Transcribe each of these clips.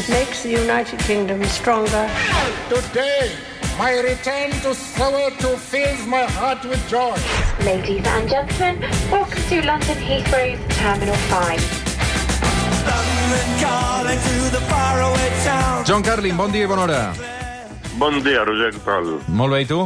It makes the United Kingdom stronger. Today, my return to Soweto fills my heart with joy. Ladies and gentlemen, welcome to London Heathrow's Terminal 5. John Carlin, bon dia i bona hora. Bon dia, Roger, què tal? Molt bé, i tu?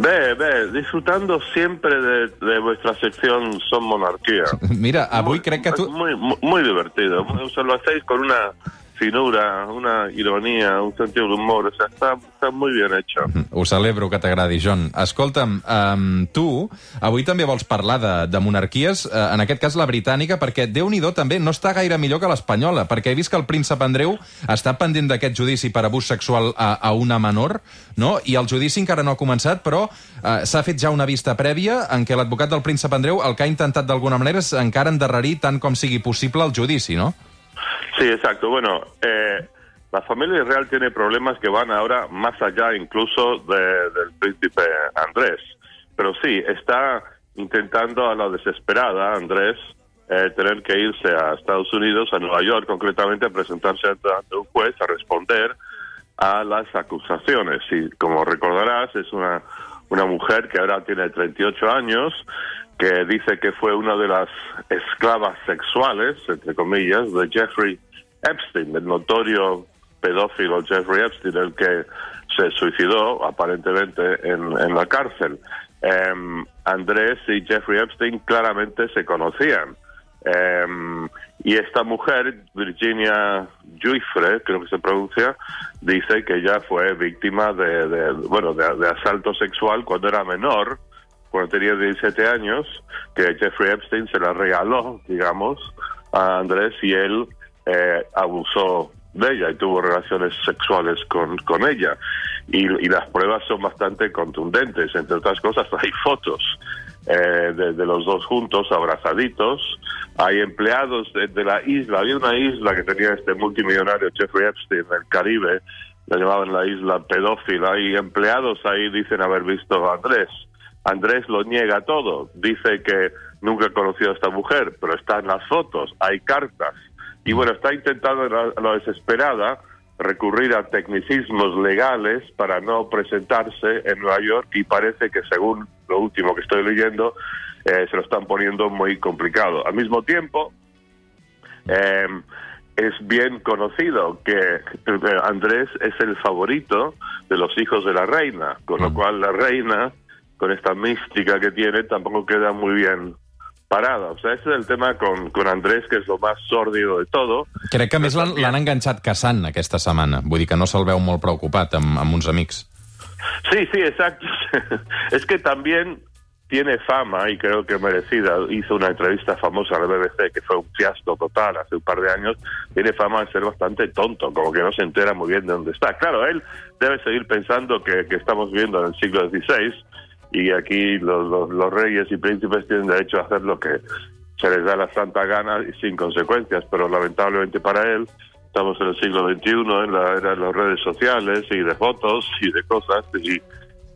Bé, bé, disfrutando siempre de, de vuestra sección Son Monarquía. Mira, avui crec que tu... Muy, muy, muy divertido. O sea, lo hacéis con una finura, una ironía, un sentido de humor. O sea, está, está muy bien hecho. Ho celebro que t'agradi, John. Escolta'm, um, tu avui també vols parlar de, de monarquies, uh, en aquest cas la britànica, perquè déu nhi també no està gaire millor que l'espanyola, perquè he vist que el príncep Andreu està pendent d'aquest judici per abús sexual a, a una menor, no? i el judici encara no ha començat, però uh, s'ha fet ja una vista prèvia en què l'advocat del príncep Andreu el que ha intentat d'alguna manera és encara endarrerir tant com sigui possible el judici, no? Sí, exacto. Bueno, eh, la familia real tiene problemas que van ahora más allá incluso de, del príncipe Andrés. Pero sí, está intentando a la desesperada, Andrés, eh, tener que irse a Estados Unidos, a Nueva York concretamente, a presentarse ante un juez a responder a las acusaciones. Y como recordarás, es una, una mujer que ahora tiene 38 años, que dice que fue una de las esclavas sexuales, entre comillas, de Jeffrey Epstein, el notorio pedófilo Jeffrey Epstein, el que se suicidó aparentemente en, en la cárcel. Em, Andrés y Jeffrey Epstein claramente se conocían. Em, y esta mujer, Virginia Giuffre, creo que se pronuncia, dice que ella fue víctima de, de bueno, de, de asalto sexual cuando era menor cuando tenía 17 años, que Jeffrey Epstein se la regaló, digamos, a Andrés y él eh, abusó de ella y tuvo relaciones sexuales con, con ella. Y, las pruebas son bastante contundentes. Entre otras cosas, hay fotos eh, de, los dos juntos, abrazaditos. Hay empleados de, de, la isla. Había una isla que tenía este multimillonario Jeffrey Epstein en el Caribe. La llamaban la isla pedófila. Y empleados ahí dicen haber visto a Andrés. Andrés lo niega todo, dice que nunca conoció a esta mujer, pero está en las fotos, hay cartas. Y bueno, está intentando a la desesperada recurrir a tecnicismos legales para no presentarse en Nueva York y parece que según lo último que estoy leyendo, eh, se lo están poniendo muy complicado. Al mismo tiempo, eh, es bien conocido que Andrés es el favorito de los hijos de la reina, con lo cual la reina con esta mística que tiene, tampoco queda muy bien parada. O sea, ese és el tema con, con Andrés, que és lo más sórdido de todo. Crec que a més l'han enganxat caçant aquesta setmana. Vull dir que no se'l veu molt preocupat amb, amb uns amics. Sí, sí, exacto. es que también tiene fama, y creo que merecida, hizo una entrevista famosa a la BBC que fue un fiasco total hace un par de años, tiene fama de ser bastante tonto, como que no se entera muy bien de dónde está. Claro, él debe seguir pensando que, que estamos viviendo en el siglo XVI, y aquí los, los, los, reyes y príncipes tienen derecho a hacer lo que se les da la santa gana y sin consecuencias, pero lamentablemente para él estamos en el siglo XXI, en la era de las redes sociales y de fotos y de cosas y,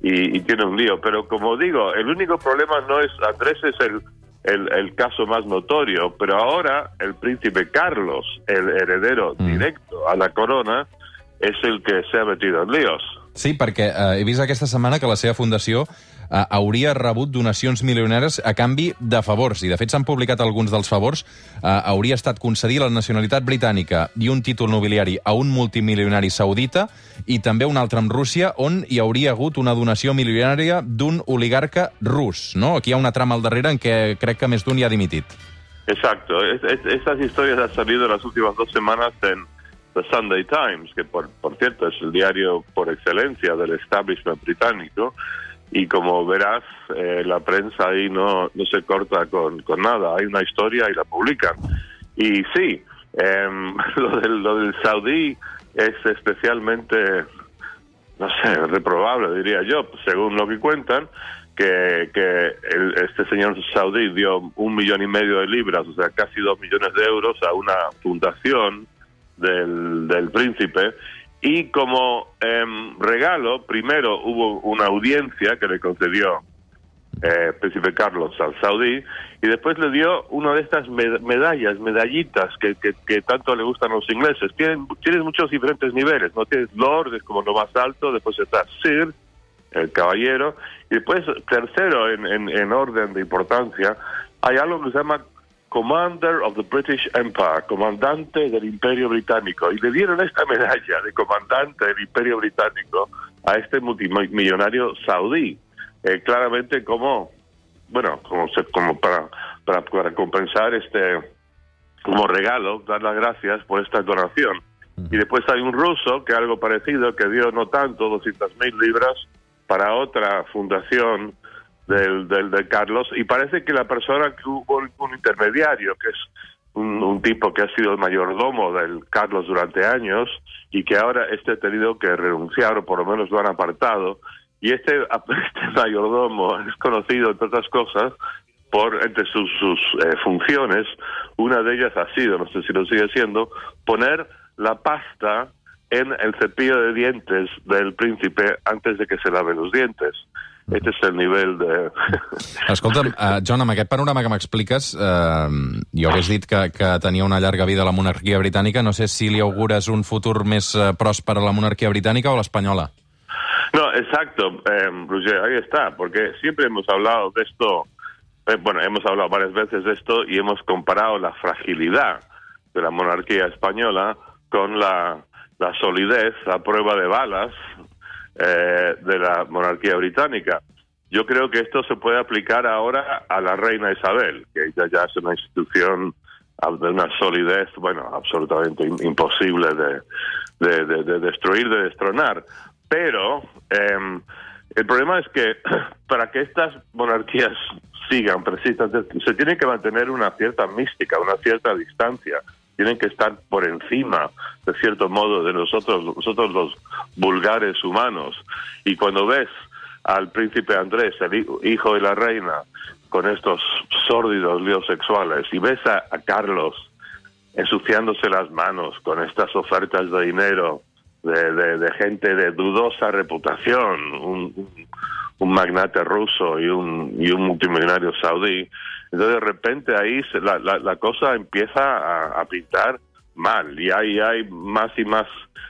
y, y tiene un lío. Pero como digo, el único problema no es Andrés, es el, el, el, caso más notorio, pero ahora el príncipe Carlos, el heredero mm. directo a la corona, és el que s'ha metido en líos. Sí, perquè eh, he vist aquesta setmana que la seva fundació eh, hauria rebut donacions milionaires a canvi de favors, i de fet s'han publicat alguns dels favors. Eh, hauria estat concedir la nacionalitat britànica i un títol nobiliari a un multimilionari saudita i també un altre amb Rússia, on hi hauria hagut una donació milionària d'un oligarca rus. No? Aquí hi ha una trama al darrere en què crec que més d'un hi ha dimitit. Exacto. Es, es, estas historias han salido en las últimas dos semanas en The Sunday Times, que por, por cierto es el diario por excelencia del establishment británico, y como verás, eh, la prensa ahí no, no se corta con, con, nada, hay una historia y la publican. Y sí, eh, lo, del, lo del saudí es especialmente, no sé, reprobable, diría yo, según lo que cuentan, que, que el, este señor saudí dio un millón y medio de libras, o sea, casi dos millones de euros a una fundación del, del príncipe y como eh, regalo, primero hubo una audiencia que le concedió eh, Carlos al saudí y después le dio una de estas med- medallas, medallitas que, tanto le gustan a los ingleses. Tienen, tienen muchos diferentes niveles, ¿no? Tienes Lord, es como lo más alto, después está Sir, el caballero, y después tercero en, en orden de importancia, hay algo que se llama Commander of the British Empire, comandante del Imperio Británico, y le dieron esta medalla de comandante del Imperio Británico a este multimillonario saudí, eh, claramente como, bueno, como, se- como para, para, para compensar este, como regalo, dar las gracias por esta donación. Y después hay un ruso que algo parecido, que dio no tanto, 200 mil libras, para otra fundación del, del de Carlos. Y parece que la persona que hubo un, intermediario, que es un, un tipo que ha sido el mayordomo del Carlos durante años y que ahora este ha tenido que renunciar o por lo menos lo han apartado. Y este, este mayordomo es conocido, entre otras cosas, por entre sus, sus eh, funciones, una de ellas ha sido, no sé si lo sigue siendo, poner la pasta en el cepillo de dientes del príncipe antes de que se lave los dientes. Este es el nivel de... Escolta'm, uh, John, amb aquest panorama que m'expliques, uh, jo hagués dit que, que tenia una llarga vida la monarquia britànica. No sé si li augures un futur més uh, pròsper a la monarquia britànica o a l'espanyola. No, exacto, eh, Roger, ahí está, porque siempre hemos hablado de esto, eh, bueno, hemos hablado varias veces de esto y hemos comparado la fragilidad de la monarquía española con la, la solidez a prueba de balas eh, de la monarquía británica. Yo creo que esto se puede aplicar ahora a la reina Isabel, que ella ya es una institución de una solidez, bueno, absolutamente im- imposible de, de, de- de destruir, de destronar. Pero em, el problema es que para que estas monarquías sigan persistan, se tiene que mantener una cierta mística, una cierta distancia. Tienen que estar por encima, de cierto modo, de nosotros, nosotros los vulgares humanos. Y cuando ves al príncipe Andrés, el hi- hijo de la reina, con estos sórdidos líos sexuales, y ves a, Carlos ensuciándose las manos con estas ofertas de dinero de, de- gente de dudosa reputación, un magnate ruso y un, y un multimillonario saudí. Entonces de repente ahí se- la, la- la cosa empieza a, a pintar mal y hay, hay más y más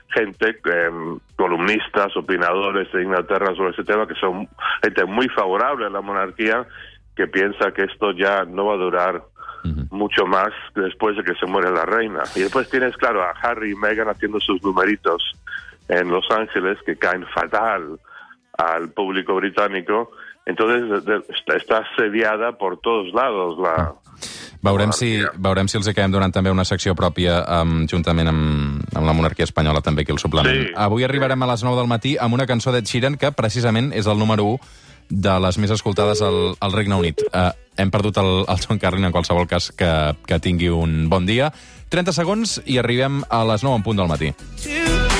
gente, em, columnistas, opinadores de Inglaterra sobre ese tema, que son gente muy favorable a la monarquía, que piensa que esto ya no va a durar mucho más después de que se muere la reina. Y después tienes, claro, a Harry y Meghan haciendo sus numeritos en Los Ángeles que caen fatal al público británico. Entonces de- de- está, asediada por todos lados la... Veurem si, veurem si els acabem donant també una secció pròpia um, juntament amb, amb la monarquia espanyola també aquí al suplement. Sí, Avui arribarem a les 9 del matí amb una cançó d'Ed Sheeran que precisament és el número 1 de les més escoltades al, al Regne Unit. Uh, hem perdut el, el John Carlin en qualsevol cas que, que tingui un bon dia. 30 segons i arribem a les 9 en punt del matí. to